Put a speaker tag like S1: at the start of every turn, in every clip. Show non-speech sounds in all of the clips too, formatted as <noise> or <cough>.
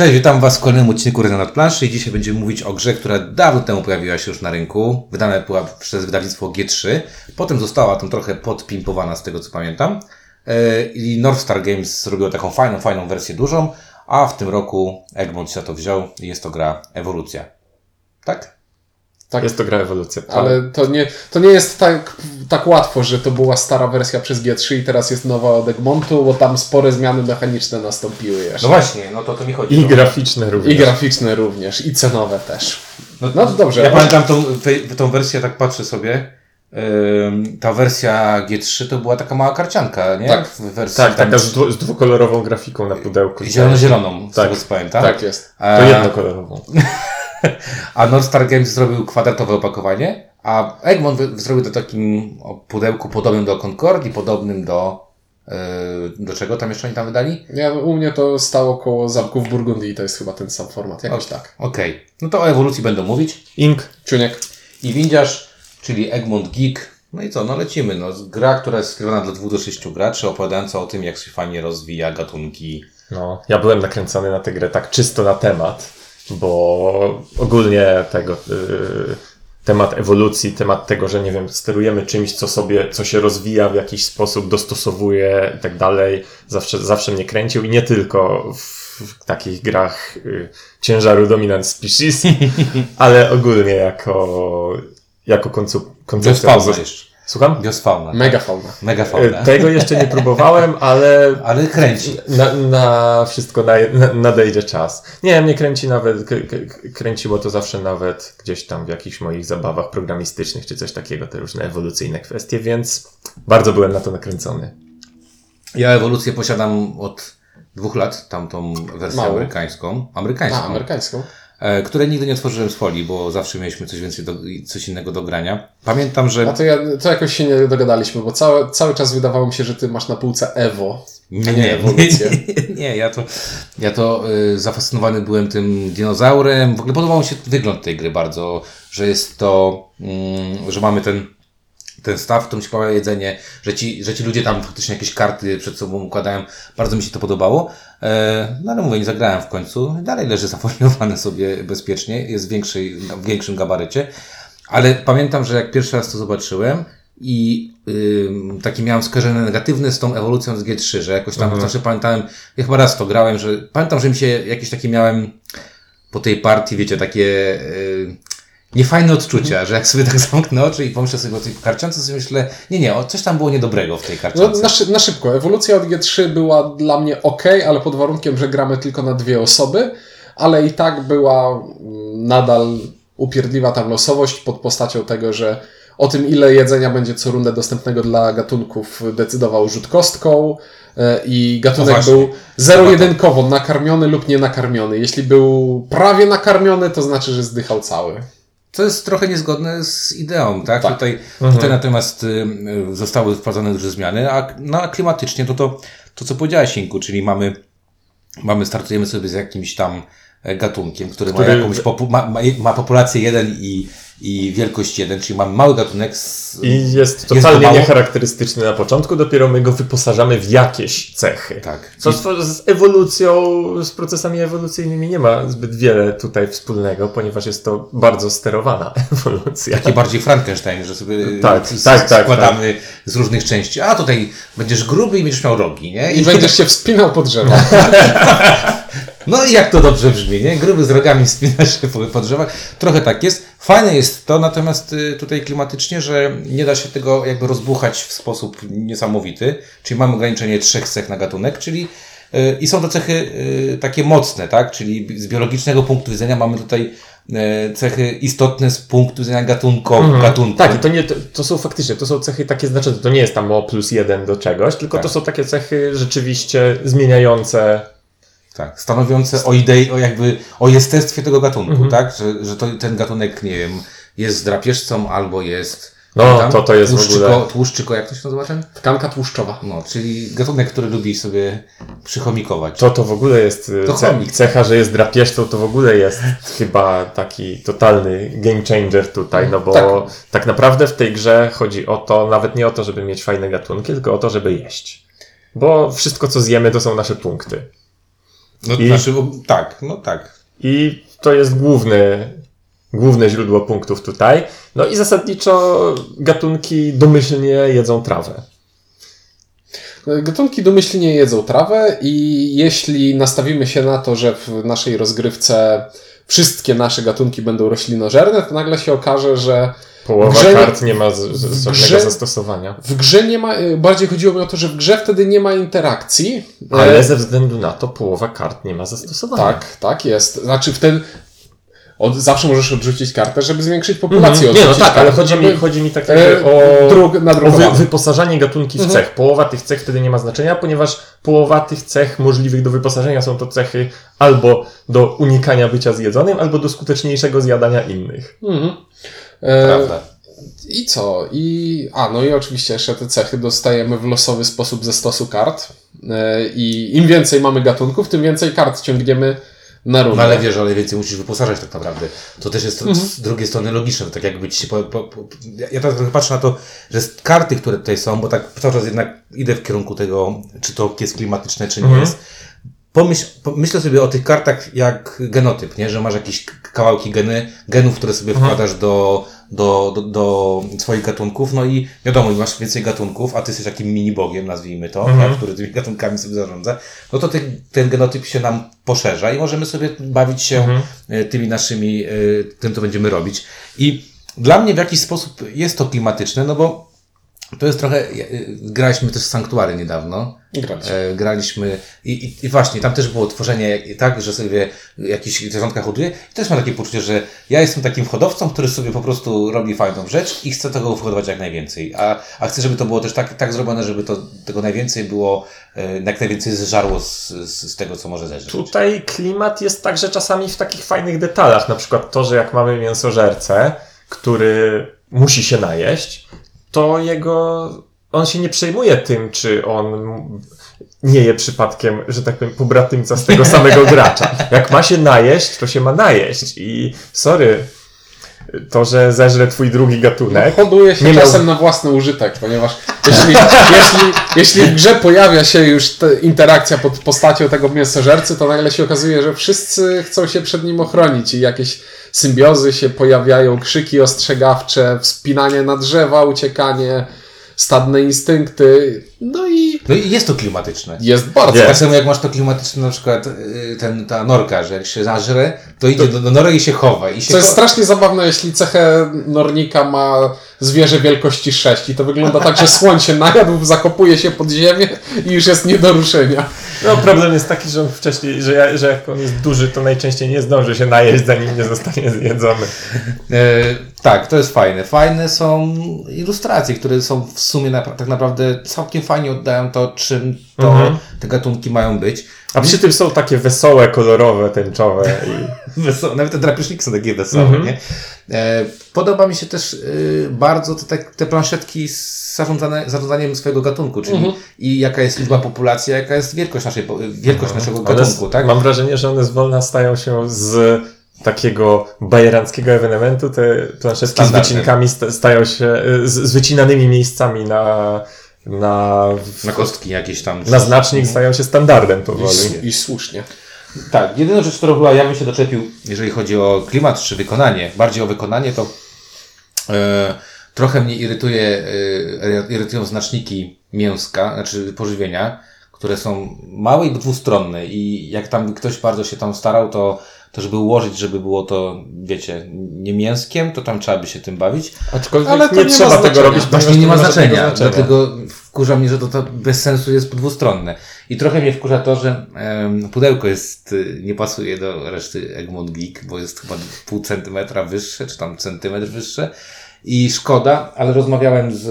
S1: Cześć, witam Was w kolejnym odcinku Rena nad planszy i dzisiaj będziemy mówić o grze, która dawno temu pojawiła się już na rynku. Wydana była przez wydawnictwo G3. Potem została tam trochę podpimpowana z tego co pamiętam. Yy, I North Star Games zrobiło taką fajną, fajną wersję dużą, a w tym roku Egmont się to wziął i jest to gra Ewolucja. Tak?
S2: Tak,
S3: Jest to gra ewolucja.
S2: ale to nie, to nie jest tak, tak łatwo, że to była stara wersja przez G3 i teraz jest nowa od Egmontu, bo tam spore zmiany mechaniczne nastąpiły jeszcze.
S1: No właśnie, no to to mi chodzi.
S3: I
S1: no.
S3: graficzne również.
S2: I graficzne również, i cenowe też.
S1: No,
S2: No to dobrze.
S1: Ja pamiętam tą, tą wersję, tak patrzę sobie. Ta wersja G3 to była taka mała karcianka, nie?
S2: Tak.
S1: W wersji
S3: Tak,
S1: tam
S3: taka z, dwu, z dwukolorową grafiką na pudełku.
S1: Zielono-zieloną, z
S3: Tak,
S1: tego co pamiętam.
S2: Tak jest.
S3: To
S1: A,
S3: jednokolorową. <laughs> <laughs>
S1: a North Star Games zrobił kwadratowe opakowanie, a Egmont zrobił to takim o, pudełku podobnym do Concord i podobnym do... Yy, do czego tam jeszcze oni tam wydali?
S2: Ja, u mnie to stało koło zamku w Burgundii i to jest chyba ten sam format, jakoś tak.
S1: Okej. No to o ewolucji będą mówić.
S3: Ink.
S2: Ciuniek.
S1: I windziarz, czyli Egmont Geek. No i co, no lecimy. No, gra, która jest skierowana dla 2 do 6 graczy, opowiadająca o tym, jak się fajnie rozwija gatunki.
S3: No, ja byłem nakręcony na tę grę tak czysto na temat, bo ogólnie tego y, temat ewolucji, temat tego, że nie wiem, sterujemy czymś, co sobie, co się rozwija w jakiś sposób, dostosowuje i tak dalej, zawsze, zawsze mnie kręcił i nie tylko w, w takich grach y, ciężaru dominant species, <laughs> ale ogólnie jako, jako koncu, koncepcja.
S1: Jeszcze.
S3: Słucham?
S1: Biosfauna.
S2: Mega fauna.
S1: Mega fauna.
S3: E, Tego jeszcze nie próbowałem, <laughs> ale
S1: Ale kręci.
S3: na, na wszystko na, na, nadejdzie czas. Nie, mnie kręci nawet, k, k, kręciło to zawsze nawet gdzieś tam w jakichś moich zabawach programistycznych, czy coś takiego, te różne ewolucyjne kwestie, więc bardzo byłem na to nakręcony.
S1: Ja ewolucję posiadam od dwóch lat, tamtą wersję
S2: Mało.
S1: amerykańską. Amerykańską.
S2: A, amerykańską.
S1: E, które nigdy nie otworzyłem z folii, bo zawsze mieliśmy coś więcej, do, coś innego do grania. Pamiętam,
S2: A
S1: że...
S2: to, ja, to jakoś się nie dogadaliśmy, bo cały, cały czas wydawało mi się, że ty masz na półce Evo.
S1: Nie,
S2: nie,
S1: nie,
S2: ewolucję.
S1: nie, nie, ja to, ja to y, zafascynowany byłem tym dinozaurem. W ogóle podobał mi się wygląd tej gry bardzo, że jest to, mm, że mamy ten, ten staw, którym się pojawia jedzenie, że ci, że ci ludzie tam faktycznie jakieś karty przed sobą układają. Bardzo mi się to podobało. E, no ale mówię, nie zagrałem w końcu. Dalej leży zafoliowane sobie bezpiecznie, jest w, większej, w większym gabarycie. Ale pamiętam, że jak pierwszy raz to zobaczyłem i ym, takie miałem skojarzenie negatywne z tą ewolucją z G3, że jakoś tam zawsze pamiętałem, ja chyba raz to grałem, że pamiętam, że mi się jakieś takie miałem po tej partii, wiecie, takie yy, niefajne odczucia, że jak sobie tak <laughs> zamknę oczy i pomyślę sobie o tej karciance, sobie myślę, nie, nie, coś tam było niedobrego w tej
S2: No,
S1: karciance.
S2: na, szy- na szybko. Ewolucja od G3 była dla mnie ok, ale pod warunkiem, że gramy tylko na dwie osoby, ale i tak była mm, nadal upierdliwa tam losowość pod postacią tego, że o tym, ile jedzenia będzie co rundę dostępnego dla gatunków, decydował rzut kostką e, i
S1: No
S2: gatunek
S1: właśnie.
S2: był zero-jedynkowo nakarmiony lub nienakarmiony. Jeśli był prawie nakarmiony, to znaczy, że zdychał cały.
S1: To jest trochę niezgodne z ideą, tak?
S2: Tak.
S1: Tutaj, tutaj natomiast y, y, zostały wprowadzone duże zmiany, a, no, a klimatycznie to, to to, co powiedziałeś, Inku, czyli mamy, mamy, startujemy sobie z jakimś tam e, gatunkiem, który,
S3: Który-
S1: ma jakąś popu- ma, ma, ma populację 1 i, i wielkość 1, czyli mamy mały gatunek z,
S3: I jest
S1: to
S3: totalnie
S1: mało?
S3: niecharakterystyczny na początku, dopiero my go wyposażamy w jakieś cechy.
S1: Tak.
S3: Co z, z ewolucją, z procesami ewolucyjnymi nie ma zbyt wiele tutaj wspólnego, ponieważ jest to bardzo sterowana <laughs> ewolucja.
S1: Taki bardziej Frankenstein, że sobie
S3: Tak,
S1: z-
S3: tak, tak,
S1: składamy z różnych części. A tutaj będziesz gruby i będziesz miał rogi, nie?
S2: I będziesz się wspinał po drzewach. <laughs>
S1: No i jak to dobrze brzmi, nie? Gruby z rogami wspina się po, po drzewach. Trochę tak jest. Fajne jest to, natomiast y, tutaj klimatycznie, że nie da się tego jakby rozbuchać w sposób niesamowity. Czyli mamy ograniczenie trzech cech na gatunek, czyli y, i są to cechy y, takie mocne, tak? Czyli z biologicznego punktu widzenia mamy tutaj cechy istotne z punktu widzenia gatunku. gatunku.
S3: Tak, i to, nie, to, to są faktycznie, to są cechy takie znaczące, to nie jest tam o plus jeden do czegoś, tylko
S1: Tak.
S3: to są takie cechy rzeczywiście zmieniające
S1: Tak, stanowiące o idei, o jakby, o jestestwie tego gatunku, tak? Że, że to, ten gatunek, nie wiem, jest drapieżcą albo jest...
S3: No,
S1: pamiętam?
S3: to- to jest w
S1: tłuszczyko,
S3: ogóle-
S1: Tłuszczyko, jak to się nazywa ten?
S2: Tkanka tłuszczowa.
S1: No, czyli gatunek, który lubi sobie przychomikować.
S3: To to w ogóle jest y,
S1: To
S3: ce-
S1: chomik.
S3: cecha, że jest drapieżcą, to w ogóle jest chyba taki totalny game changer tutaj, no bo
S2: Tak.
S3: tak. naprawdę w tej grze chodzi o to, nawet nie o to, żeby mieć fajne gatunki, tylko o to, żeby jeść. Bo wszystko, co zjemy, to są nasze punkty.
S1: No,
S3: I-
S1: znaczy, tak, no tak.
S3: I to jest główny, główne źródło punktów tutaj. No i zasadniczo gatunki domyślnie jedzą trawę.
S2: Gatunki domyślnie jedzą trawę i jeśli nastawimy się na to, że w naszej rozgrywce wszystkie nasze gatunki będą roślinożerne, to nagle się okaże, że
S3: Połowa
S2: W grze-
S3: kart nie ma z, z,
S2: w
S3: żadnego
S2: grze-
S3: zastosowania.
S2: w grze nie ma, bardziej chodziło mi o to, że w grze wtedy nie ma interakcji.
S3: Ale
S2: E,
S3: ze względu na to połowa kart nie ma zastosowania.
S2: Tak, tak jest. Znaczy wtedy od, zawsze możesz odrzucić kartę, żeby zwiększyć populację.
S3: Mhm. Nie no tak, ale chodzi mi, chodzi mi tak
S2: e,
S3: o,
S2: drug,
S3: o wy, wyposażanie gatunki w
S2: Mhm.
S3: cech. Połowa tych cech wtedy nie ma znaczenia, ponieważ połowa tych cech możliwych do wyposażenia są to cechy albo do unikania bycia zjedzonym, albo do skuteczniejszego zjadania innych.
S2: Mhm. E,
S1: Prawda.
S2: I co? I, a, no i oczywiście jeszcze te cechy dostajemy w losowy sposób ze stosu kart. E, I im więcej mamy gatunków, tym więcej kart ciągniemy na rundę.
S1: No ale wiesz, ale więcej musisz wyposażać tak naprawdę. To też jest z drugiej strony logiczne, tak jakby ci się po, po, po, ja- tak trochę patrzę na to, że karty, które tutaj są, bo tak cały czas jednak idę w kierunku tego, czy to jest klimatyczne, czy nie
S3: Mhm.
S1: jest. Pomyśl, pomyślę sobie o tych kartach jak genotyp, nie? że masz jakieś kawałki geny, genów, które sobie wkładasz do, do, do, do swoich gatunków, no i wiadomo, masz więcej gatunków, a ty jesteś takim mini-bogiem, nazwijmy to, tak? który tymi gatunkami sobie zarządza, no to ten, ten genotyp się nam poszerza i możemy sobie bawić się e, tymi naszymi, e, tym, co będziemy robić. I dla mnie w jakiś sposób jest to klimatyczne, no bo to jest trochę, e, graliśmy też w Sanktuary niedawno,
S2: Grać.
S1: E, graliśmy i, i, i właśnie, tam też było tworzenie tak, że sobie jakieś zwierzątka hoduje i też mam takie poczucie, że ja jestem takim hodowcą, który sobie po prostu robi fajną rzecz i chce tego hodować jak najwięcej, a, a chcę, żeby to było też tak, tak zrobione, żeby to tego najwięcej było, e, jak najwięcej zżarło z, z, z tego, co może zeżreć.
S3: Tutaj klimat jest także czasami w takich fajnych detalach, na przykład to, że jak mamy mięsożercę, który musi się najeść, to jego, on się nie przejmuje tym, czy on nie je przypadkiem, że tak powiem, pobratymca z tego samego gracza. <laughs> Jak ma się najeść, to się ma najeść i sorry, to, że zeżre twój drugi gatunek,
S2: Hoduje się
S3: nie miał-
S2: czasem na własny użytek, ponieważ jeśli, <laughs> jeśli, jeśli w grze pojawia się już interakcja pod postacią tego mięsożercy, to nagle się okazuje, że wszyscy chcą się przed nim ochronić i jakieś symbiozy się pojawiają, krzyki ostrzegawcze, wspinanie na drzewa, uciekanie, stadne instynkty, no i
S1: No i jest to klimatyczne.
S2: jest bardzo.
S3: Jest.
S1: Tak samo jak masz to klimatyczne, na przykład y, ten, ta norka, że jak się zażre, to idzie do, do nory i się chowa. I się
S2: To jest strasznie zabawne, jeśli cechę Nornika ma zwierzę wielkości 6 i to wygląda tak, że słoń się najadł, zakopuje się pod ziemię i już jest nie do ruszenia.
S3: no problem jest taki, że on wcześniej, że, ja, że jak on jest duży, to najczęściej nie zdąży się najeść, zanim nie zostanie zjedzony.
S1: Tak, to jest fajne. Fajne są ilustracje, które są w sumie na, tak naprawdę całkiem fajnie oddają to, czym to
S3: Mhm.
S1: te gatunki mają być.
S3: A przy tym są takie wesołe, kolorowe, tęczowe i <laughs>
S1: Wesołe, nawet te drapieżniki są takie wesołe,
S3: Mhm.
S1: nie? E, podoba mi się też y, bardzo te, te, planszetki z zarządzaniem swojego gatunku, czyli
S2: Mhm.
S1: i jaka jest liczba populacji, jaka jest wielkość, naszej, wielkość naszego
S3: One
S1: gatunku, tak?
S3: Mam wrażenie, że one zwolna stają się z takiego bajeranckiego ewenementu. Te planszetki z wycinkami sta- stają się z, z wycinanymi miejscami na, na,
S1: Na kostki jakieś tam.
S3: na znacznik stają się standardem
S2: I,
S3: powoli.
S2: I słusznie.
S1: Tak, jedyna rzecz, którą chyba ja bym się doczepił, jeżeli chodzi o klimat czy wykonanie, bardziej o wykonanie, to e, trochę mnie irytuje, e, irytują znaczniki mięska, znaczy pożywienia, które są małe i dwustronne i jak tam ktoś bardzo się tam starał, to, to żeby ułożyć, żeby było to, wiecie, nie mięskiem, to tam trzeba by się tym bawić.
S3: Aczkolwiek
S2: Ale to
S3: nie,
S2: nie
S3: trzeba tego
S2: znaczenia.
S3: robić,
S1: Właśnie nie ma
S3: żadnego
S1: znaczenia, dlatego wkurza mnie, że to, to bez sensu jest dwustronne. I trochę mnie wkurza to, że em, pudełko jest, y, nie pasuje do reszty Egmont Geek, bo jest chyba pół centymetra wyższe, czy tam centymetr wyższe. I szkoda, ale rozmawiałem z,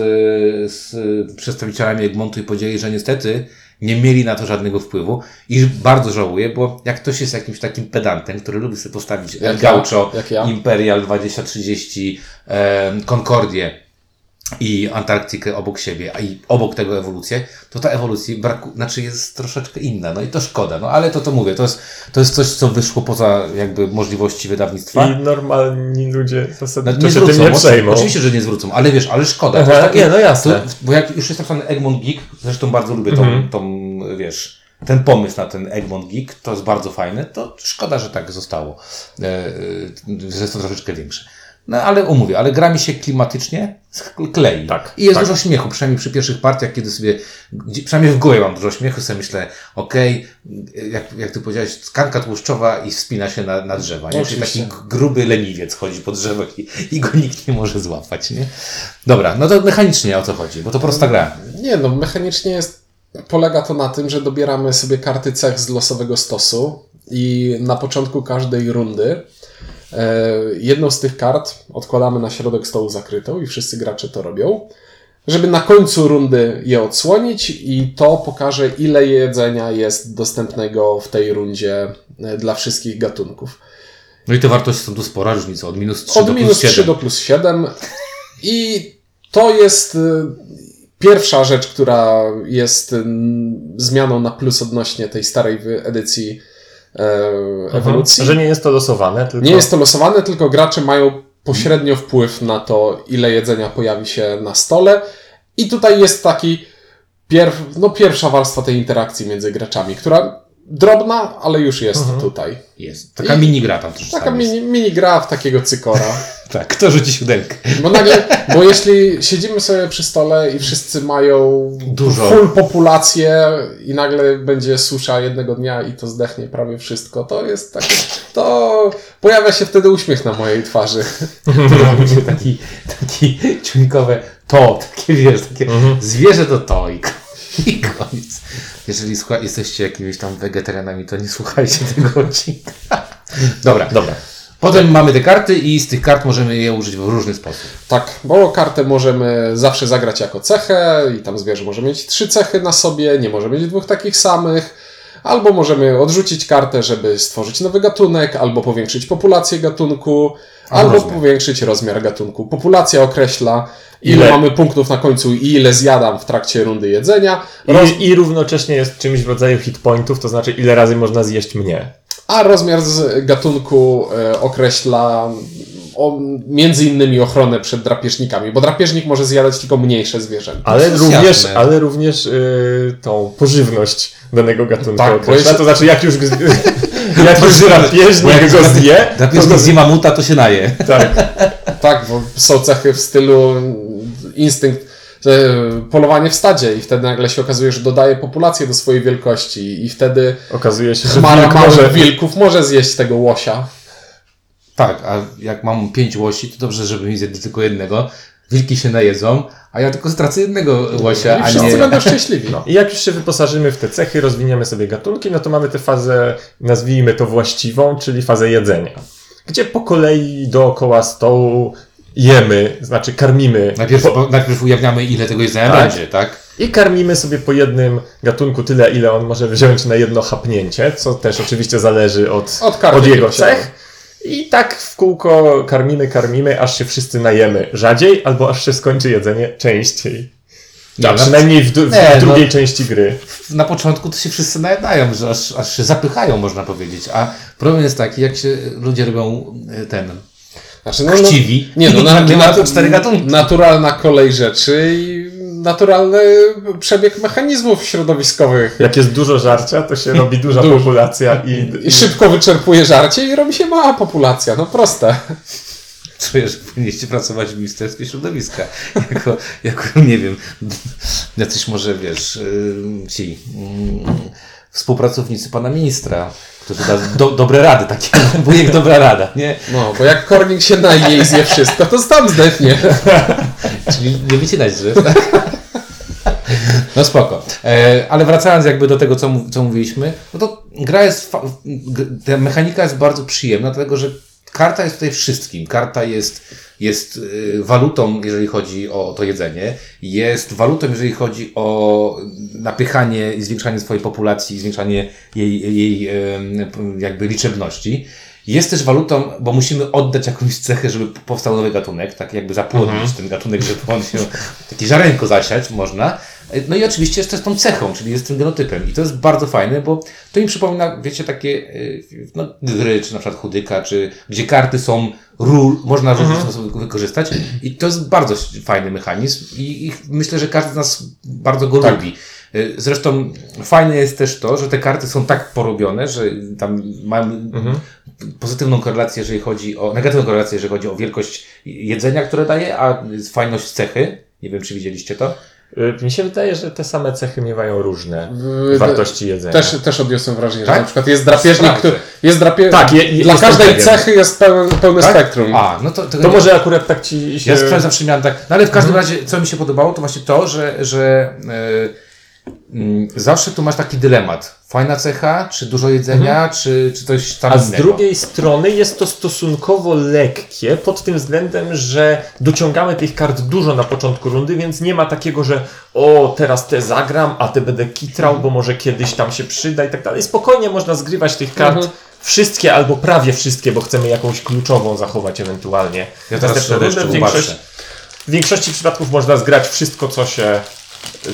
S1: z przedstawicielami Egmontu i powiedzieli, że niestety nie mieli na to żadnego wpływu i bardzo żałuję, bo jak ktoś jest jakimś takim pedantem, który lubi sobie postawić El
S2: Jak ja,
S1: Gaucho,
S2: jak ja.
S1: Imperial 2030, em, Concordię i Antarktykę obok siebie, a i obok tego ewolucję, to ta ewolucja braku, znaczy jest troszeczkę inna. No i to szkoda. No ale to to mówię, to jest, to jest coś, co wyszło poza jakby możliwości wydawnictwa.
S3: I normalni ludzie
S1: No,
S3: zasadniczo się tym nie przejmą.
S1: Oczywiście, że nie zwrócą, ale wiesz, ale szkoda.
S3: Aha,
S1: takie,
S3: nie, no jasne.
S1: To, bo jak już jest napisany Egmont Geek, zresztą bardzo lubię tą,
S3: Mhm.
S1: tą wiesz, ten pomysł na ten Egmont Geek to jest bardzo fajne, to szkoda, że tak zostało, e, e, że jest to troszeczkę większe. No ale umówię, ale gra mi się klimatycznie klei.
S3: Tak,
S1: I jest
S3: tak.
S1: dużo śmiechu, przynajmniej przy pierwszych partiach, kiedy sobie, przynajmniej w głowie mam dużo śmiechu, sobie myślę, okej, jak, jak ty powiedziałeś, tkanka tłuszczowa i wspina się na, na drzewa. Nie? Czyli taki gruby leniwiec chodzi po drzewach i, i go nikt nie może złapać. Nie? Dobra, no to mechanicznie o co chodzi, bo to prosta gra.
S2: Nie, no mechanicznie jest, polega to na tym, że dobieramy sobie karty cech z losowego stosu i na początku każdej rundy jedną z tych kart odkładamy na środek stołu zakrytą i wszyscy gracze to robią, żeby na końcu rundy je odsłonić i to pokaże ile jedzenia jest dostępnego w tej rundzie e, dla wszystkich gatunków.
S1: No i te wartości są tu spora różnica, od minus 3
S2: Od
S1: do
S2: minus
S1: plus 7.
S2: 3 do plus 7. I to jest y, pierwsza rzecz, która jest zmianą na plus odnośnie tej starej edycji e, ewolucji.
S3: Że nie jest to losowane, tylko...
S2: Nie jest to losowane, tylko gracze mają pośrednio wpływ na to, ile jedzenia pojawi się na stole. I tutaj jest taki pierw, no pierwsza warstwa tej interakcji między graczami, która drobna, ale już jest tutaj.
S1: Jest. Taka
S2: I-
S1: mini gra tam też
S2: Taka mini, mini gra w takiego cykora. <laughs>
S1: Tak, kto rzuci siódemkę?
S2: Bo nagle, bo jeśli siedzimy sobie przy stole i wszyscy mają
S1: Dużo.
S2: full populację i nagle będzie susza jednego dnia i to zdechnie prawie wszystko, to jest takie, to pojawia się wtedy uśmiech na mojej twarzy. <laughs>
S1: Robi się taki, taki ciuńkowe to, takie wiesz, takie zwierzę to to i, i koniec. Jeżeli słucha, jesteście jakimiś tam wegetarianami, to nie słuchajcie tego odcinka. Dobra,
S3: Dobra.
S1: potem mamy te karty i z tych kart możemy je użyć w różny sposób.
S2: Tak, bo kartę możemy zawsze zagrać jako cechę i tam zwierzę może mieć trzy cechy na sobie, nie może mieć dwóch takich samych. Albo możemy odrzucić kartę, żeby stworzyć nowy gatunek, albo powiększyć populację gatunku, albo
S1: rozmiar.
S2: powiększyć rozmiar gatunku. Populacja określa, ile,
S3: Ile-
S2: mamy punktów na końcu i ile zjadam w trakcie rundy jedzenia,
S3: I,
S2: roz...
S3: I równocześnie jest czymś w rodzaju hit pointów, to znaczy ile razy można zjeść mnie.
S2: a rozmiar z gatunku e, określa o, między innymi ochronę przed drapieżnikami, bo drapieżnik może zjadać tylko mniejsze zwierzęta.
S3: Ale
S1: jest
S3: również,
S1: jasne.
S3: ale również y, tą pożywność danego gatunku
S2: Tak, bo
S3: określa.
S2: jeśli-
S3: To znaczy jak już, <laughs> jak <laughs> już drapieżnik go zje, to
S1: Drapieżnik
S3: go
S1: zje mamuta, to się naje. <laughs>
S3: tak.
S2: Tak, bo są cechy w stylu instynkt, polowanie w stadzie i wtedy nagle się okazuje, że dodaje populację do swojej wielkości i wtedy
S3: Okazuje się, że wilk może...
S2: wilków może zjeść tego łosia.
S1: Tak, a jak mam pięć łosi, to dobrze, żeby mi zjedli tylko jednego. Wilki się najedzą, a ja tylko stracę jednego łosia,
S2: I
S1: a
S2: wszyscy
S1: nie...
S2: będą szczęśliwi.
S3: I jak już się wyposażymy w te cechy, rozwiniemy sobie gatunki, no to mamy tę fazę, nazwijmy to właściwą, czyli fazę jedzenia. Gdzie po kolei dookoła stołu jemy, znaczy karmimy.
S1: Najpierw, najpierw ujawniamy, ile tego jedzenia
S3: Tak.
S1: będzie, tak?
S3: I karmimy sobie po jednym gatunku tyle, ile on może wziąć na jedno chapnięcie, co też oczywiście zależy od,
S2: Od karty
S3: jego cech. I tak w kółko karmimy, karmimy, aż się wszyscy najemy rzadziej, albo aż się skończy jedzenie częściej.
S1: No-
S3: przynajmniej w, w,
S1: Nie,
S3: w drugiej
S1: no-
S3: części gry.
S1: Na początku to się wszyscy najadają, że aż, aż się zapychają, można powiedzieć. A problem jest taki, jak się ludzie robią e, ten
S2: Znaczy, no,
S1: chciwi,
S2: Nie, no,
S1: i
S2: na,
S1: nie ma
S2: na,
S1: cztery gatunki.
S2: naturalna kolej rzeczy i naturalny przebieg mechanizmów środowiskowych.
S3: Jak jest dużo żarcia, to się robi duża populacja i,
S2: I szybko wyczerpuje żarcie i robi się mała populacja. No proste. <laughs>
S1: Czuję, że powinniście pracować w Ministerstwie Środowiska. <laughs> Jako, jako nie wiem, jacyś może, wiesz, y, ci mm, współpracownicy pana ministra, którzy da do, dobre rady, takie <laughs> wujek dobra rada, nie?
S2: No, bo jak kornik się naje i zje wszystko, to tam zdechnie. <laughs>
S1: Czyli nie wycinać drzew, tak? <laughs> No spoko. E, ale wracając jakby do tego, co, co mówiliśmy, no to gra jest, ta mechanika jest bardzo przyjemna, dlatego że karta jest tutaj wszystkim. Karta jest, jest y, walutą, jeżeli chodzi o to jedzenie, jest walutą, jeżeli chodzi o napychanie i zwiększanie swojej populacji, zwiększanie jej, jej jakby liczebności. Jest też walutą, bo musimy oddać jakąś cechę, żeby powstał nowy gatunek, tak jakby zapłodnić ten gatunek, żeby on się, taki żarenko zasiać można. No i oczywiście jest też tą cechą, czyli jest tym genotypem. I to jest bardzo fajne, bo to mi przypomina, wiecie, takie y, no, gry, czy na przykład chudyka, czy gdzie karty są ról, można w różny sposób wykorzystać. I to jest bardzo fajny mechanizm i, i myślę, że każdy z nas bardzo go
S2: Tak.
S1: lubi. Y, Zresztą fajne jest też to, że te karty są tak porobione, że tam mają pozytywną korelację, jeżeli chodzi o, negatywną korelację, jeżeli chodzi o wielkość jedzenia, które daje, a fajność cechy. Nie wiem, czy widzieliście to.
S3: Y, Mi się wydaje, że te same cechy miewają różne
S2: W-
S3: wartości jedzenia.
S2: Też, też odniosłem wrażenie, że
S1: Tak?
S2: na przykład jest drapieżnik, który jest drapie...
S3: Tak, je- je-
S2: Dla każdej
S3: pewien.
S2: cechy jest pełen, pełne
S1: Tak?
S2: spektrum.
S1: A, no to, to,
S3: To może akurat tak ci się...
S1: Ja zawsze miałem tak. No ale w każdym razie, co mi się podobało, to właśnie to, że, że mm, zawsze tu masz taki dylemat. Fajna cecha, czy dużo jedzenia, czy, czy coś tam
S3: A z
S1: innego.
S3: drugiej strony jest to stosunkowo lekkie pod tym względem, że dociągamy tych kart dużo na początku rundy, więc nie ma takiego, że o, teraz te zagram, a te będę kitrał, bo może kiedyś tam się przyda i tak dalej. Spokojnie można zgrywać tych kart
S2: Mhm.
S3: wszystkie albo prawie wszystkie, bo chcemy jakąś kluczową zachować ewentualnie.
S1: Ja teraz
S3: Następne rundy. w, większości, w większości przypadków można zgrać wszystko, co się,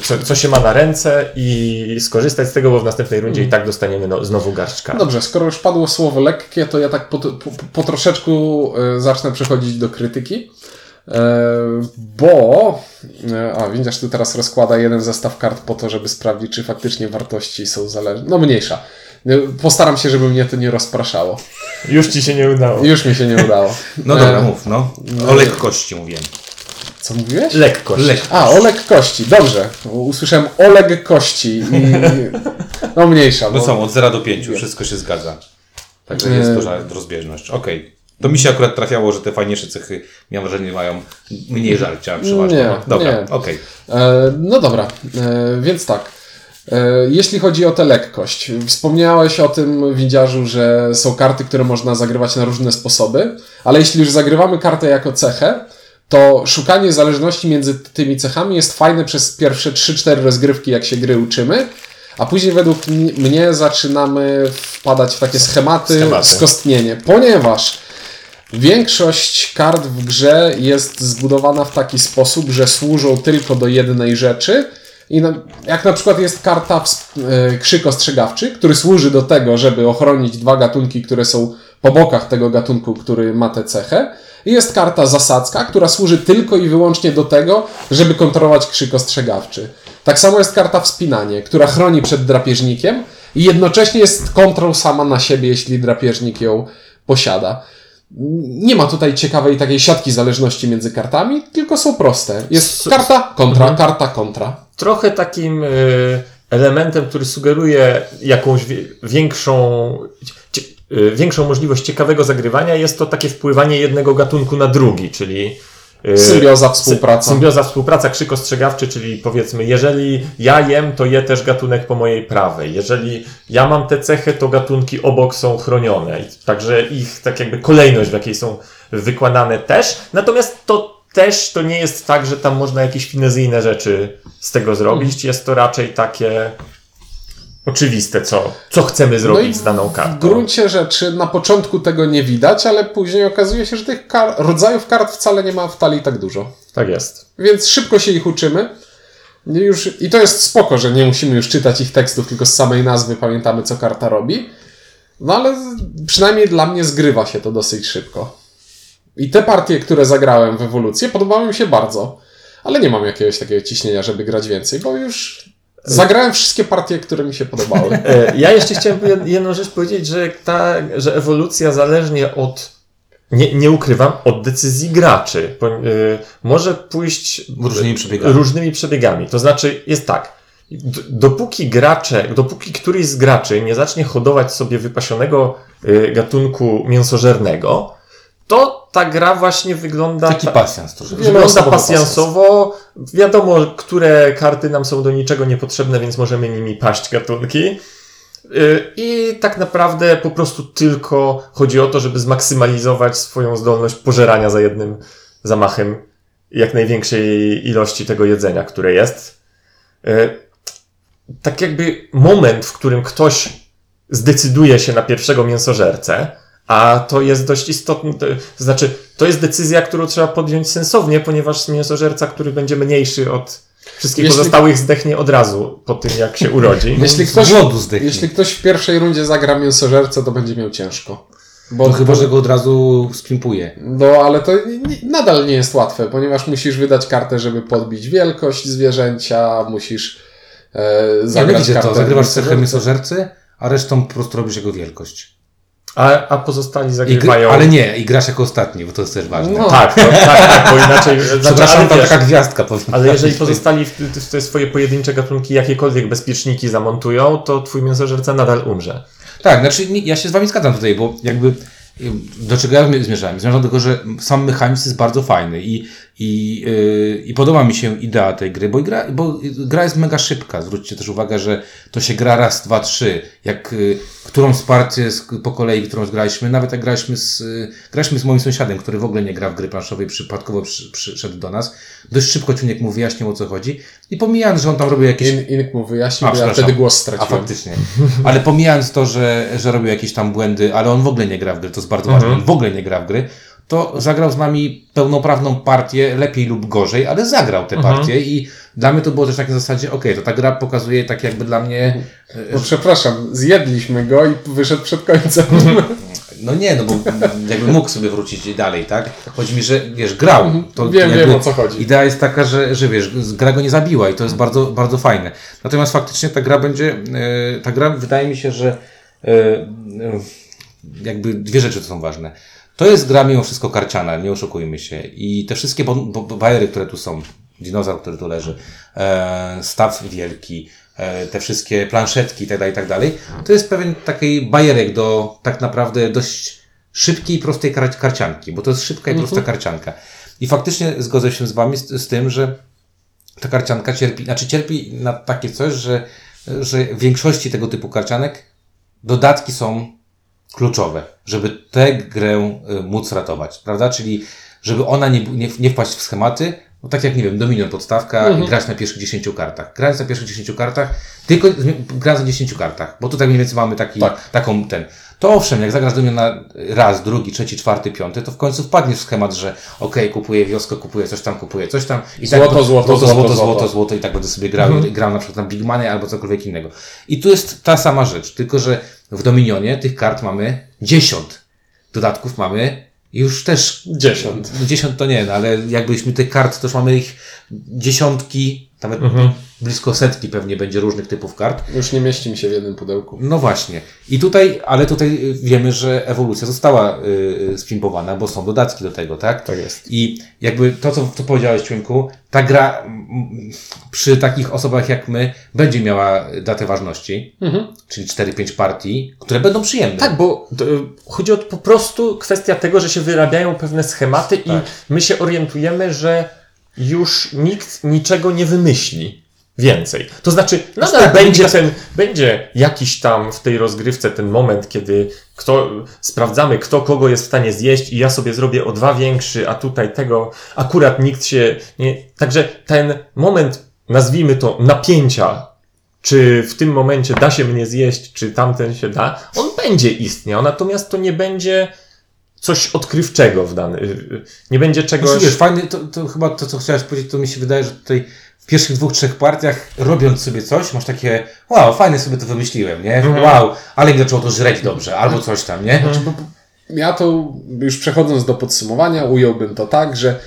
S3: co, co się ma na ręce i skorzystać z tego, bo w następnej rundzie i tak dostaniemy no, znowu garść kart.
S2: Dobrze, skoro już padło słowo lekkie, to ja tak po, po, po troszeczku e, zacznę przechodzić do krytyki. E, bo, e, a widzisz, tu teraz rozkłada jeden zestaw kart po to, żeby sprawdzić, czy faktycznie wartości są zależne. No mniejsza. Postaram się, żeby mnie to nie rozpraszało.
S3: Już ci się nie udało.
S2: Już mi się nie udało.
S1: No
S2: E,
S1: dobra, mów, no. O lekkości mówiłem.
S2: Co mówiłeś?
S3: Lekkość.
S1: Lekkość.
S2: A, o lekkości, dobrze. Usłyszałem o lekkości i... No mniejsza.
S1: No
S2: bo-
S1: są, od 0 do 5, wszystko się zgadza. Także jest
S2: Nie.
S1: duża rozbieżność. Okej. To mi się akurat trafiało, że te fajniejsze cechy, miałem wrażenie, mają mniej żarcia przeważnie.
S2: Nie,
S1: dobra,
S2: nie.
S1: okej.
S2: E, No dobra, e, więc tak. E, Jeśli chodzi o tę lekkość, wspomniałeś o tym, widziarzu, że są karty, które można zagrywać na różne sposoby, ale jeśli już zagrywamy kartę jako cechę, to szukanie zależności między tymi cechami jest fajne przez pierwsze 3-4 rozgrywki, jak się gry uczymy, a później według mnie zaczynamy wpadać w takie schematy,
S3: Schematy.
S2: skostnienie, ponieważ Większość kart w grze jest zbudowana w taki sposób, że służą tylko do jednej rzeczy. I na, jak na przykład jest karta e, krzyk ostrzegawczy, który służy do tego, żeby ochronić dwa gatunki, które są po bokach tego gatunku, który ma tę cechę. I jest karta zasadzka, która służy tylko i wyłącznie do tego, żeby kontrolować krzyk ostrzegawczy. Tak samo jest karta wspinanie, która chroni przed drapieżnikiem i jednocześnie jest kontrol sama na siebie, jeśli drapieżnik ją posiada. Nie ma tutaj ciekawej takiej siatki zależności między kartami, tylko są proste. Jest karta, kontra, karta, kontra.
S3: Trochę takim y, elementem, który sugeruje jakąś większą, większą możliwość ciekawego zagrywania, jest to takie wpływanie jednego gatunku na drugi, czyli y,
S2: Symbioza, współpraca.
S3: Symbioza, współpraca, krzyk ostrzegawczy, czyli powiedzmy, jeżeli ja jem, to je też gatunek po mojej prawej. Jeżeli ja mam tę cechę, to gatunki obok są chronione. Także ich tak jakby kolejność, w jakiej są wykładane też. Natomiast to też to nie jest tak, że tam można jakieś finezyjne rzeczy z tego zrobić. Jest to raczej takie oczywiste, co, co chcemy zrobić z daną
S2: w
S3: kartą.
S2: gruncie rzeczy na początku tego nie widać, ale później okazuje się, że tych kar- rodzajów kart wcale nie ma w talii tak dużo.
S3: Tak jest.
S2: Więc szybko się ich uczymy. I Już, I to jest spoko, że nie musimy już czytać ich tekstów, tylko z samej nazwy pamiętamy, co karta robi. No ale przynajmniej dla mnie zgrywa się to dosyć szybko. I te partie, które zagrałem w ewolucję, podobały mi się bardzo. Ale nie mam jakiegoś takiego ciśnienia, żeby grać więcej, bo już zagrałem wszystkie partie, które mi się podobały. <laughs>
S3: E, Ja jeszcze chciałem jed- jedną rzecz powiedzieć, że ta, że ewolucja zależnie od, nie, nie ukrywam, od decyzji graczy. Po, y, może pójść
S1: Różnymi przebiegami.
S3: różnymi przebiegami. To znaczy, jest tak. Dopóki gracze, dopóki któryś z graczy nie zacznie hodować sobie wypasionego y, gatunku mięsożernego, to ta gra właśnie wygląda
S1: Taki
S3: ta-
S1: pasjans troszeczkę.
S3: Wygląda pasjansowo. Wiadomo, które karty nam są do niczego niepotrzebne, więc możemy nimi paść gatunki. Yy, I tak naprawdę po prostu tylko chodzi o to, żeby zmaksymalizować swoją zdolność pożerania za jednym zamachem jak największej ilości tego jedzenia, które jest. Yy, Tak jakby moment, w którym ktoś zdecyduje się na pierwszego mięsożercę, a to jest dość istotne, to, to znaczy, to jest decyzja, którą trzeba podjąć sensownie, ponieważ mięsożerca, który będzie mniejszy od wszystkich
S2: Jeśli-
S3: pozostałych, zdechnie od razu po tym, jak się urodzi. <laughs>
S2: Jeśli
S1: Z
S2: ktoś, jeśli ktoś w pierwszej rundzie zagra mięsożercę, to będzie miał ciężko. Bo
S1: No chyba, że go od razu spimpuje.
S2: No, ale to nie, nadal nie jest łatwe, ponieważ musisz wydać kartę, żeby podbić wielkość zwierzęcia, musisz e,
S1: Ja
S2: zagrać
S1: widzę to,
S2: kartę
S1: zagrywasz cechę
S2: mięsożercy,
S1: a resztą po prostu robisz jego wielkość.
S3: A, a pozostali zagrywają...
S1: ale nie, i grasz jako ostatni, bo to jest też ważne.
S2: No.
S3: Tak, no, tak, tak, bo inaczej... <laughs> znaczy,
S1: Przepraszam, tam taka gwiazdka powinna
S3: Ale jeżeli pozostali w, w te swoje pojedyncze gatunki jakiekolwiek bezpieczniki zamontują, to twój mięsożerca nadal umrze.
S1: Tak, znaczy ja się z wami zgadzam tutaj, bo jakby do czego ja zmierzałem? Zmierzam do tego, że sam mechanizm jest bardzo fajny i, i, yy, i podoba mi się idea tej gry, bo gra, bo gra jest mega szybka. Zwróćcie też uwagę, że to się gra raz, dwa, trzy. Jak y, którą z partii z- po kolei, którą zgraliśmy, nawet jak graliśmy z, y, graliśmy z moim sąsiadem, który w ogóle nie gra w gry planszowej, przypadkowo przy, przyszedł do nas. Dość szybko Ciuniek mu wyjaśnił o co chodzi i pomijając, że on tam robił jakieś
S2: In, Ink mu wyjaśnił,
S1: A,
S2: ja wtedy głos
S1: a
S2: straciłem.
S1: faktycznie. Ale pomijając to, że, że robił jakieś tam błędy, ale on w ogóle nie gra w gry, to jest bardzo ważne, on w ogóle nie gra w gry, to zagrał z nami pełnoprawną partię, lepiej lub gorzej, ale zagrał tę partię i dla mnie to było też tak na zasadzie, okej, to ta gra pokazuje tak jakby dla mnie, e,
S2: No przepraszam, zjedliśmy go i wyszedł przed końcem.
S1: no nie, no bo jakby mógł sobie wrócić dalej, tak? Chodzi mi, że wiesz, grał. To
S2: Wiem,
S1: jakby
S2: wiem, o co chodzi.
S1: Idea jest taka, że, że wiesz, gra go nie zabiła i to jest bardzo, bardzo fajne. Natomiast faktycznie ta gra będzie, e, ta gra wydaje mi się, że e, jakby dwie rzeczy to są ważne. To jest gra mimo wszystko karciana, nie oszukujmy się. I te wszystkie bajery, które tu są, dinozaur, który tu leży, e, staw wielki, e, te wszystkie planszetki itd., itd., to jest pewien taki bajerek do tak naprawdę dość szybkiej i prostej kar- karcianki, bo to jest szybka i prosta karcianka. I faktycznie zgodzę się z Wami z, z tym, że ta karcianka cierpi, znaczy cierpi na takie coś, że, że w większości tego typu karcianek dodatki są kluczowe, żeby tę grę y, móc ratować, prawda? Czyli żeby ona nie, nie, nie wpaść w schematy, no tak jak, nie wiem, Dominion podstawka i grać na pierwszych 10 kartach. Grając na pierwszych 10 kartach, tylko grając na 10 kartach, bo tutaj mniej więcej mamy taki,
S2: Tak.
S1: taką ten. To owszem, jak zagrasz Dominion na raz, drugi, trzeci, czwarty, piąty, to w końcu wpadniesz w schemat, że okej, kupuję wioskę, kupuję coś tam, kupuję coś tam. I
S2: Złoto,
S1: tak,
S2: złoto,
S1: złoto,
S2: złoto,
S1: złoto,
S2: złoto.
S1: złoto, złoto i tak będę sobie grał, i grał na przykład na Big Money albo cokolwiek innego. I tu jest ta sama rzecz, tylko że w Dominionie tych kart mamy 10. Dodatków mamy już też
S2: Dziesiąt.
S1: dziesiąt to nie, no, ale jakbyśmy tych kart, to już mamy ich dziesiątki, nawet blisko setki pewnie będzie różnych typów kart.
S2: Już nie mieści mi się w jednym pudełku.
S1: No właśnie. I tutaj, ale tutaj wiemy, że ewolucja została y, y, spimpowana, bo są dodatki do tego, tak?
S3: Tak jest.
S1: I jakby to, co, co powiedziałeś, Członku, ta gra przy takich osobach jak my będzie miała datę ważności, czyli 4-5 partii, które będą przyjemne.
S3: Tak, bo to, y, chodzi o po prostu kwestia tego, że się wyrabiają pewne schematy i
S1: Tak.
S3: my się orientujemy, że już nikt niczego nie wymyśli więcej. To znaczy, nadal
S1: tak,
S3: będzie ten, będzie jakiś tam w tej rozgrywce ten moment, kiedy kto, sprawdzamy, kto kogo jest w stanie zjeść i ja sobie zrobię o dwa większy, a tutaj tego akurat nikt się nie... Także ten moment, nazwijmy to napięcia, czy w tym momencie da się mnie zjeść, czy tamten się da, on będzie istniał, natomiast to nie będzie coś odkrywczego w dany, y, y, nie będzie czegoś...
S1: Znaczy, wiesz, fajny, to, to chyba to, co chciałeś powiedzieć, to mi się wydaje, że tutaj w pierwszych dwóch, trzech partiach, robiąc sobie coś, masz takie, wow, fajnie sobie to wymyśliłem, nie? Wow, ale mi zaczęło to żreć dobrze, albo coś tam, nie?
S2: Ja to już przechodząc do podsumowania, ująłbym to tak, że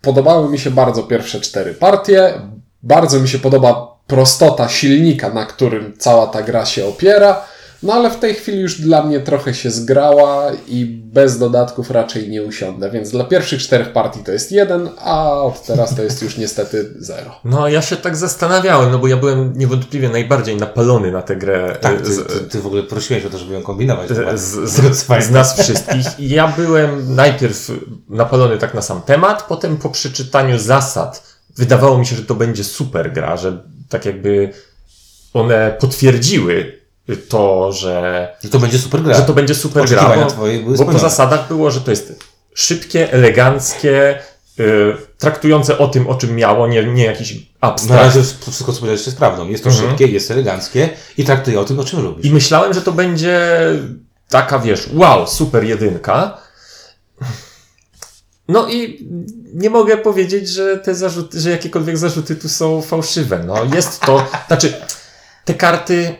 S2: podobały mi się bardzo pierwsze cztery partie. Bardzo mi się podoba prostota silnika, na którym cała ta gra się opiera. No ale w tej chwili już dla mnie trochę się zgrała i bez dodatków raczej nie usiądę. Więc dla pierwszych czterech partii to jest jeden, a od teraz to jest już <laughs> niestety zero.
S3: No, ja się tak zastanawiałem, no bo ja byłem niewątpliwie najbardziej napalony na tę grę
S1: Tak,
S3: e,
S1: ty,
S3: z,
S1: ty, ty w ogóle prosiłeś o to, żeby ją kombinować.
S3: z,
S1: chyba.
S3: z, z, z nas wszystkich. I ja byłem najpierw napalony tak na sam temat, potem po przeczytaniu zasad wydawało mi się, że to będzie super gra, że tak jakby one potwierdziły to, że,
S1: Że to będzie super gra.
S3: że to będzie super gra. Bo, bo po zasadach było, że to jest szybkie, eleganckie, y, traktujące o tym, o czym miało, nie, nie jakiś
S1: Na
S3: abstrakt.
S1: razie wszystko, co powiedziałeś, jest prawdą. Jest to
S3: Mhm.
S1: szybkie, jest eleganckie i traktuje o tym, o czym lubisz.
S3: I myślałem, że to będzie taka, wiesz, wow, super jedynka. No i nie mogę powiedzieć, że te zarzuty, że jakiekolwiek zarzuty tu są fałszywe. No jest to, znaczy, te karty,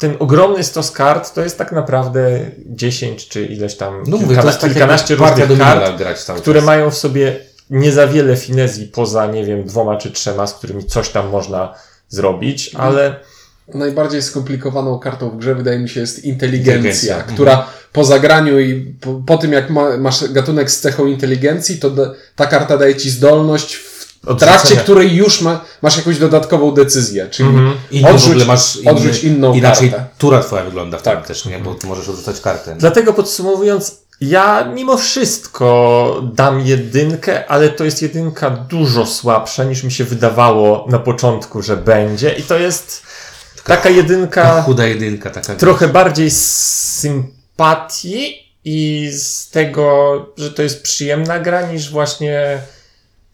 S3: ten ogromny stos kart, to jest tak naprawdę 10 czy ileś tam,
S1: No mówię, to
S3: kilkana,
S1: jest tak
S3: kilkanaście różnych kart, które
S1: czas.
S3: mają w sobie nie za wiele finezji poza, nie wiem, dwoma czy trzema, z którymi coś tam można zrobić, ale
S2: Najbardziej skomplikowaną kartą w grze wydaje mi się jest inteligencja,
S1: Inteligencja, mhm.
S2: która po zagraniu i po, po tym jak ma, masz gatunek z cechą inteligencji, to da, ta karta daje ci zdolność w trakcie której już ma, masz jakąś dodatkową decyzję, czyli
S1: Inną
S2: odrzuć,
S1: w ogóle masz inny,
S2: odrzuć inną
S1: inaczej
S2: kartę.
S1: tura twoja wygląda w tym
S2: Tak.
S1: też, nie? Bo ty możesz odrzucać kartę.
S3: Dlatego podsumowując, ja mimo wszystko dam jedynkę, ale to jest jedynka dużo słabsza niż mi się wydawało na początku, że będzie. I to jest taka
S1: Ta
S3: jedynka
S1: chuda jedynka taka.
S3: trochę bardziej z sympatii i z tego, że to jest przyjemna gra, niż właśnie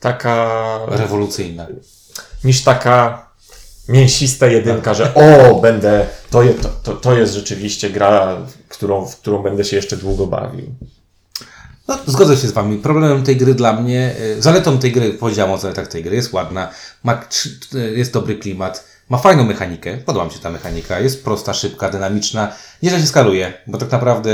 S3: taka,
S1: rewolucyjna.
S3: niż taka mięsista jedynka, że o, będę, to, je, to, to, to jest rzeczywiście gra, którą, w którą będę się jeszcze długo bawił.
S1: No, zgodzę się z Wami. Problemem tej gry dla mnie, y, zaletą tej gry, powiedziałem o zaletach tej gry, jest ładna, ma, y, jest dobry klimat, ma fajną mechanikę, podoba mi się ta mechanika, jest prosta, szybka, dynamiczna, nieźle się skaluje, bo tak naprawdę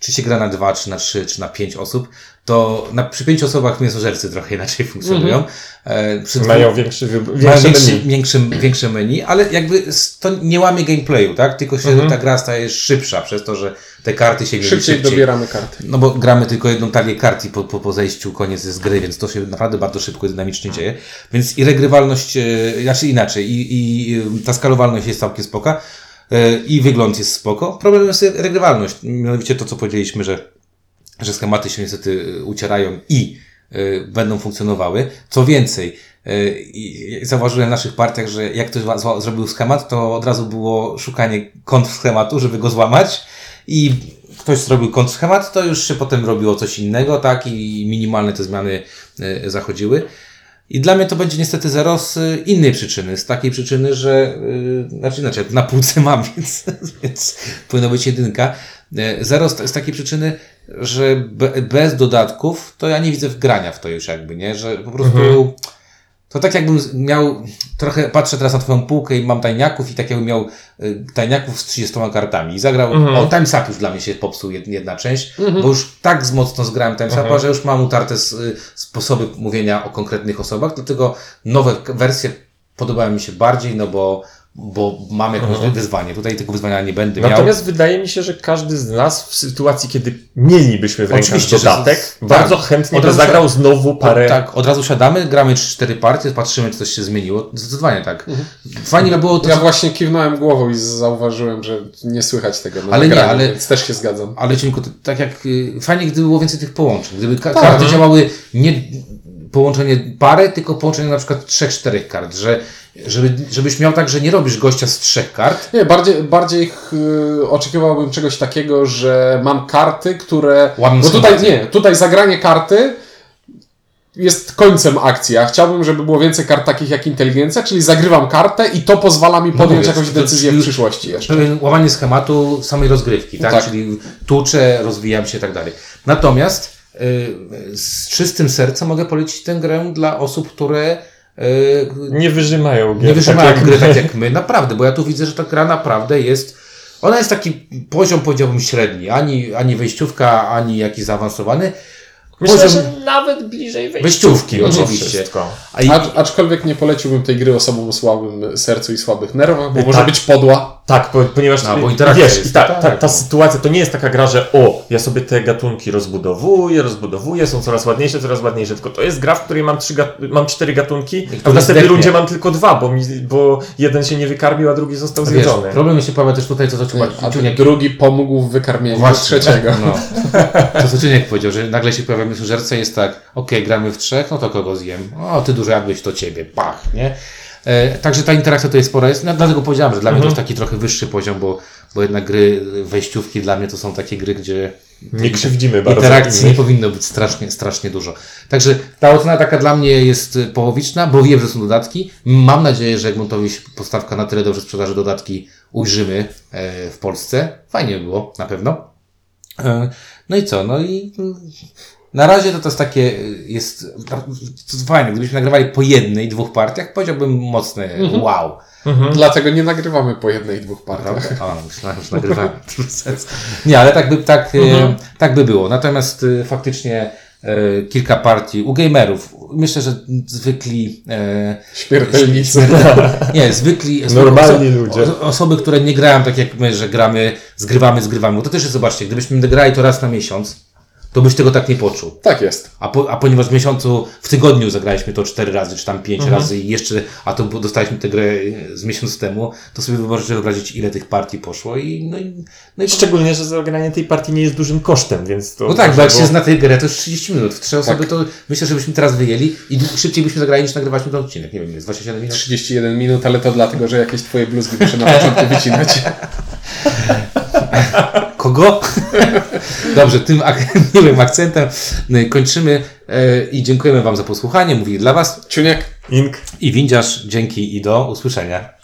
S1: czy się gra na dwa, czy na trzy, czy na pięć osób, to na, przy pięciu osobach mięsożercy trochę inaczej <laughs> funkcjonują. E, przy dwóch-
S3: Mają większy większe
S1: większy,
S3: menu.
S1: większy, większe menu, ale jakby to nie łamie gameplayu, tak? Tylko się ta gra staje szybsza przez to, że te karty się
S2: Szybciej dobieramy karty.
S1: no bo gramy tylko jedną talię kart i po, po, po zejściu koniec jest gry, więc to się naprawdę bardzo szybko i dynamicznie dzieje. Więc i regrywalność, e, znaczy inaczej, i, i ta skalowalność jest całkiem spoka e, i wygląd jest spoko. Problem jest regrywalność, mianowicie to, co powiedzieliśmy, że, że schematy się niestety e, ucierają i e, będą funkcjonowały. Co więcej, i zauważyłem w naszych partiach, że jak ktoś zrobił schemat, to od razu było szukanie kont schematu, żeby go złamać i ktoś zrobił kontrschemat, to już się potem robiło coś innego, tak, i minimalne te zmiany e, zachodziły. I dla mnie to będzie niestety zero z e, innej przyczyny, z takiej przyczyny, że, e, znaczy inaczej, na półce mam, <laughs> więc, więc powinno być jedynka. E, Zero z, z takiej przyczyny, że be, bez dodatków, to ja nie widzę wgrania w to już jakby, nie, że po prostu to tak jakbym z- miał, trochę patrzę teraz na twoją półkę i mam tajniaków i tak jakbym miał y, tajniaków z 30 kartami i zagrał, o Times Up już dla mnie się popsuł jed, jedna część, bo już tak z mocno zgrałem Times Upa, że już mam utarte s, y, sposoby mówienia o konkretnych osobach, dlatego nowe wersje podobają mi się bardziej, no bo, bo mam jakieś wyzwanie. Tutaj tego wyzwania nie będę miał.
S3: Natomiast wydaje mi się, że każdy z nas w sytuacji, kiedy mielibyśmy w rękach dodatek,
S1: z-
S3: bardzo
S1: tak.
S3: chętnie
S1: Od
S3: by
S1: razu
S3: zagrał
S1: się-
S3: znowu parę.
S1: Tak, od razu siadamy, gramy 3-4 partie, patrzymy, czy coś się zmieniło. Zdecydowanie tak. Fajnie by było to,
S2: Ja właśnie kiwnąłem głową i zauważyłem, że nie słychać tego na
S1: Ale nie,
S2: nagraniu,
S1: ale-
S2: więc też się zgadzam.
S1: Ale Cieńku, tak jak y, fajnie, gdyby było więcej tych połączeń. Gdyby ka-
S2: Tak.
S1: karty działały nie połączenie pary, tylko połączenie na przykład trzech, czterech kart, że żeby, żebyś miał tak, że nie robisz gościa z trzech kart,
S2: Nie, bardziej, bardziej y, oczekiwałbym czegoś takiego, że mam karty, które.
S1: Łamią
S2: Bo tutaj nie, tutaj zagranie karty jest końcem akcji. a chciałbym, żeby było więcej kart takich jak inteligencja, czyli zagrywam kartę i to pozwala mi podjąć
S1: mówię,
S2: jakąś
S1: No to-
S2: decyzję w przyszłości jeszcze.
S1: pewien łamanie schematu samej rozgrywki, tak?
S2: Tak.
S1: Czyli tuczę, rozwijam się i tak dalej. Natomiast z czystym sercem mogę polecić tę grę dla osób, które y,
S3: Nie wyżymają gier.
S1: nie wytrzymają
S3: tak
S1: gry
S3: jak
S1: tak jak my, naprawdę, bo ja tu widzę, że ta gra naprawdę jest, ona jest taki poziom, powiedziałbym, średni, ani, ani wejściówka, ani jakiś zaawansowany.
S3: Myślę,
S1: Poziom
S3: że nawet bliżej
S1: wejściówki,
S3: mimo
S1: oczywiście. A i,
S2: Acz, aczkolwiek nie poleciłbym tej gry osobom o słabym sercu i słabych nerwach, bo
S3: Tak.
S2: może być podła.
S3: Tak, po, ponieważ
S1: No, bo interakcja
S3: wiesz,
S1: jest,
S3: i ta,
S1: tak.
S3: ta, ta sytuacja to nie jest taka gra, że o, ja sobie te gatunki rozbudowuję, rozbudowuję, są coraz ładniejsze, coraz ładniejsze, tylko to jest gra, w której mam, trzy mam cztery gatunki, a w następnej rundzie mam tylko dwa, bo, mi, bo jeden się nie wykarmił, a drugi został
S1: wiesz,
S3: zjedzony.
S1: problem się pojawia też tutaj, co to
S2: A
S1: Ciuniek
S2: drugi pomógł w wykarmieniu
S1: Właśnie.
S2: trzeciego. <laughs>
S1: No. To co Ciuniek powiedział, że nagle się pojawia myślżerca jest tak, okej, gramy w trzech, no to kogo zjem? O, ty dużo jadłeś, to ciebie, pach, nie? E, także ta interakcja tutaj spora jest, no, dlatego powiedziałem, że dla mnie to jest taki trochę wyższy poziom, bo, bo jednak gry, wejściówki dla mnie to są takie gry, gdzie
S3: Nie krzywdzimy bardzo
S1: interakcji nie powinno być strasznie, strasznie dużo. Także ta ocena taka dla mnie jest y, połowiczna, bo wiem, że są dodatki. Mam nadzieję, że jak Montowi się postawka na tyle dobrze sprzedaży dodatki ujrzymy e, w Polsce. Fajnie by było, na pewno. E, No i co? No i na razie to to jest takie, jest to fajne. Gdybyśmy nagrywali po jednej, dwóch partiach, powiedziałbym mocne wow.
S2: Dlatego nie nagrywamy po jednej, dwóch partiach.
S1: A, myślałem, że nagrywamy. <laughs> Nie, ale tak by, tak, e, tak by było. Natomiast e, faktycznie e, kilka partii u gamerów myślę, że zwykli, e,
S2: Śmiertelnicy.
S1: nie, zwykli, <laughs>
S3: Normalni ludzie.
S1: o- osoby, które nie grają tak jak my, że gramy, zgrywamy, zgrywamy. Bo to też jest, zobaczcie, gdybyśmy grali to raz na miesiąc, to byś tego tak nie poczuł.
S2: Tak jest.
S1: A, po, a ponieważ w miesiącu, w tygodniu zagraliśmy to cztery razy, czy tam pięć
S3: Mhm.
S1: razy i jeszcze, a to dostaliśmy tę grę z miesiąc temu, to sobie możecie wyobrazić, ile tych partii poszło i no i, no i
S3: Szczególnie, że zagranie tej partii nie jest dużym kosztem, więc to...
S1: no tak, bo jak
S3: było-
S1: się zna tę grę, to już 30 minut. W trzy osoby
S2: Tak.
S1: to myślę, że byśmy teraz wyjęli i szybciej byśmy zagrali niż nagrywaliśmy ten odcinek. Nie wiem, jest 27 minut.
S2: 31 minut, ale to dlatego, że jakieś twoje bluzgi muszę na początku wycinać. <laughs>
S1: Kogo? <laughs> Dobrze, tym ak- <laughs> miłym akcentem y, kończymy e, i dziękujemy Wam za posłuchanie. Mówili dla Was
S2: Ciuniek.
S3: Ink.
S1: i Windziarz. Dzięki i do usłyszenia.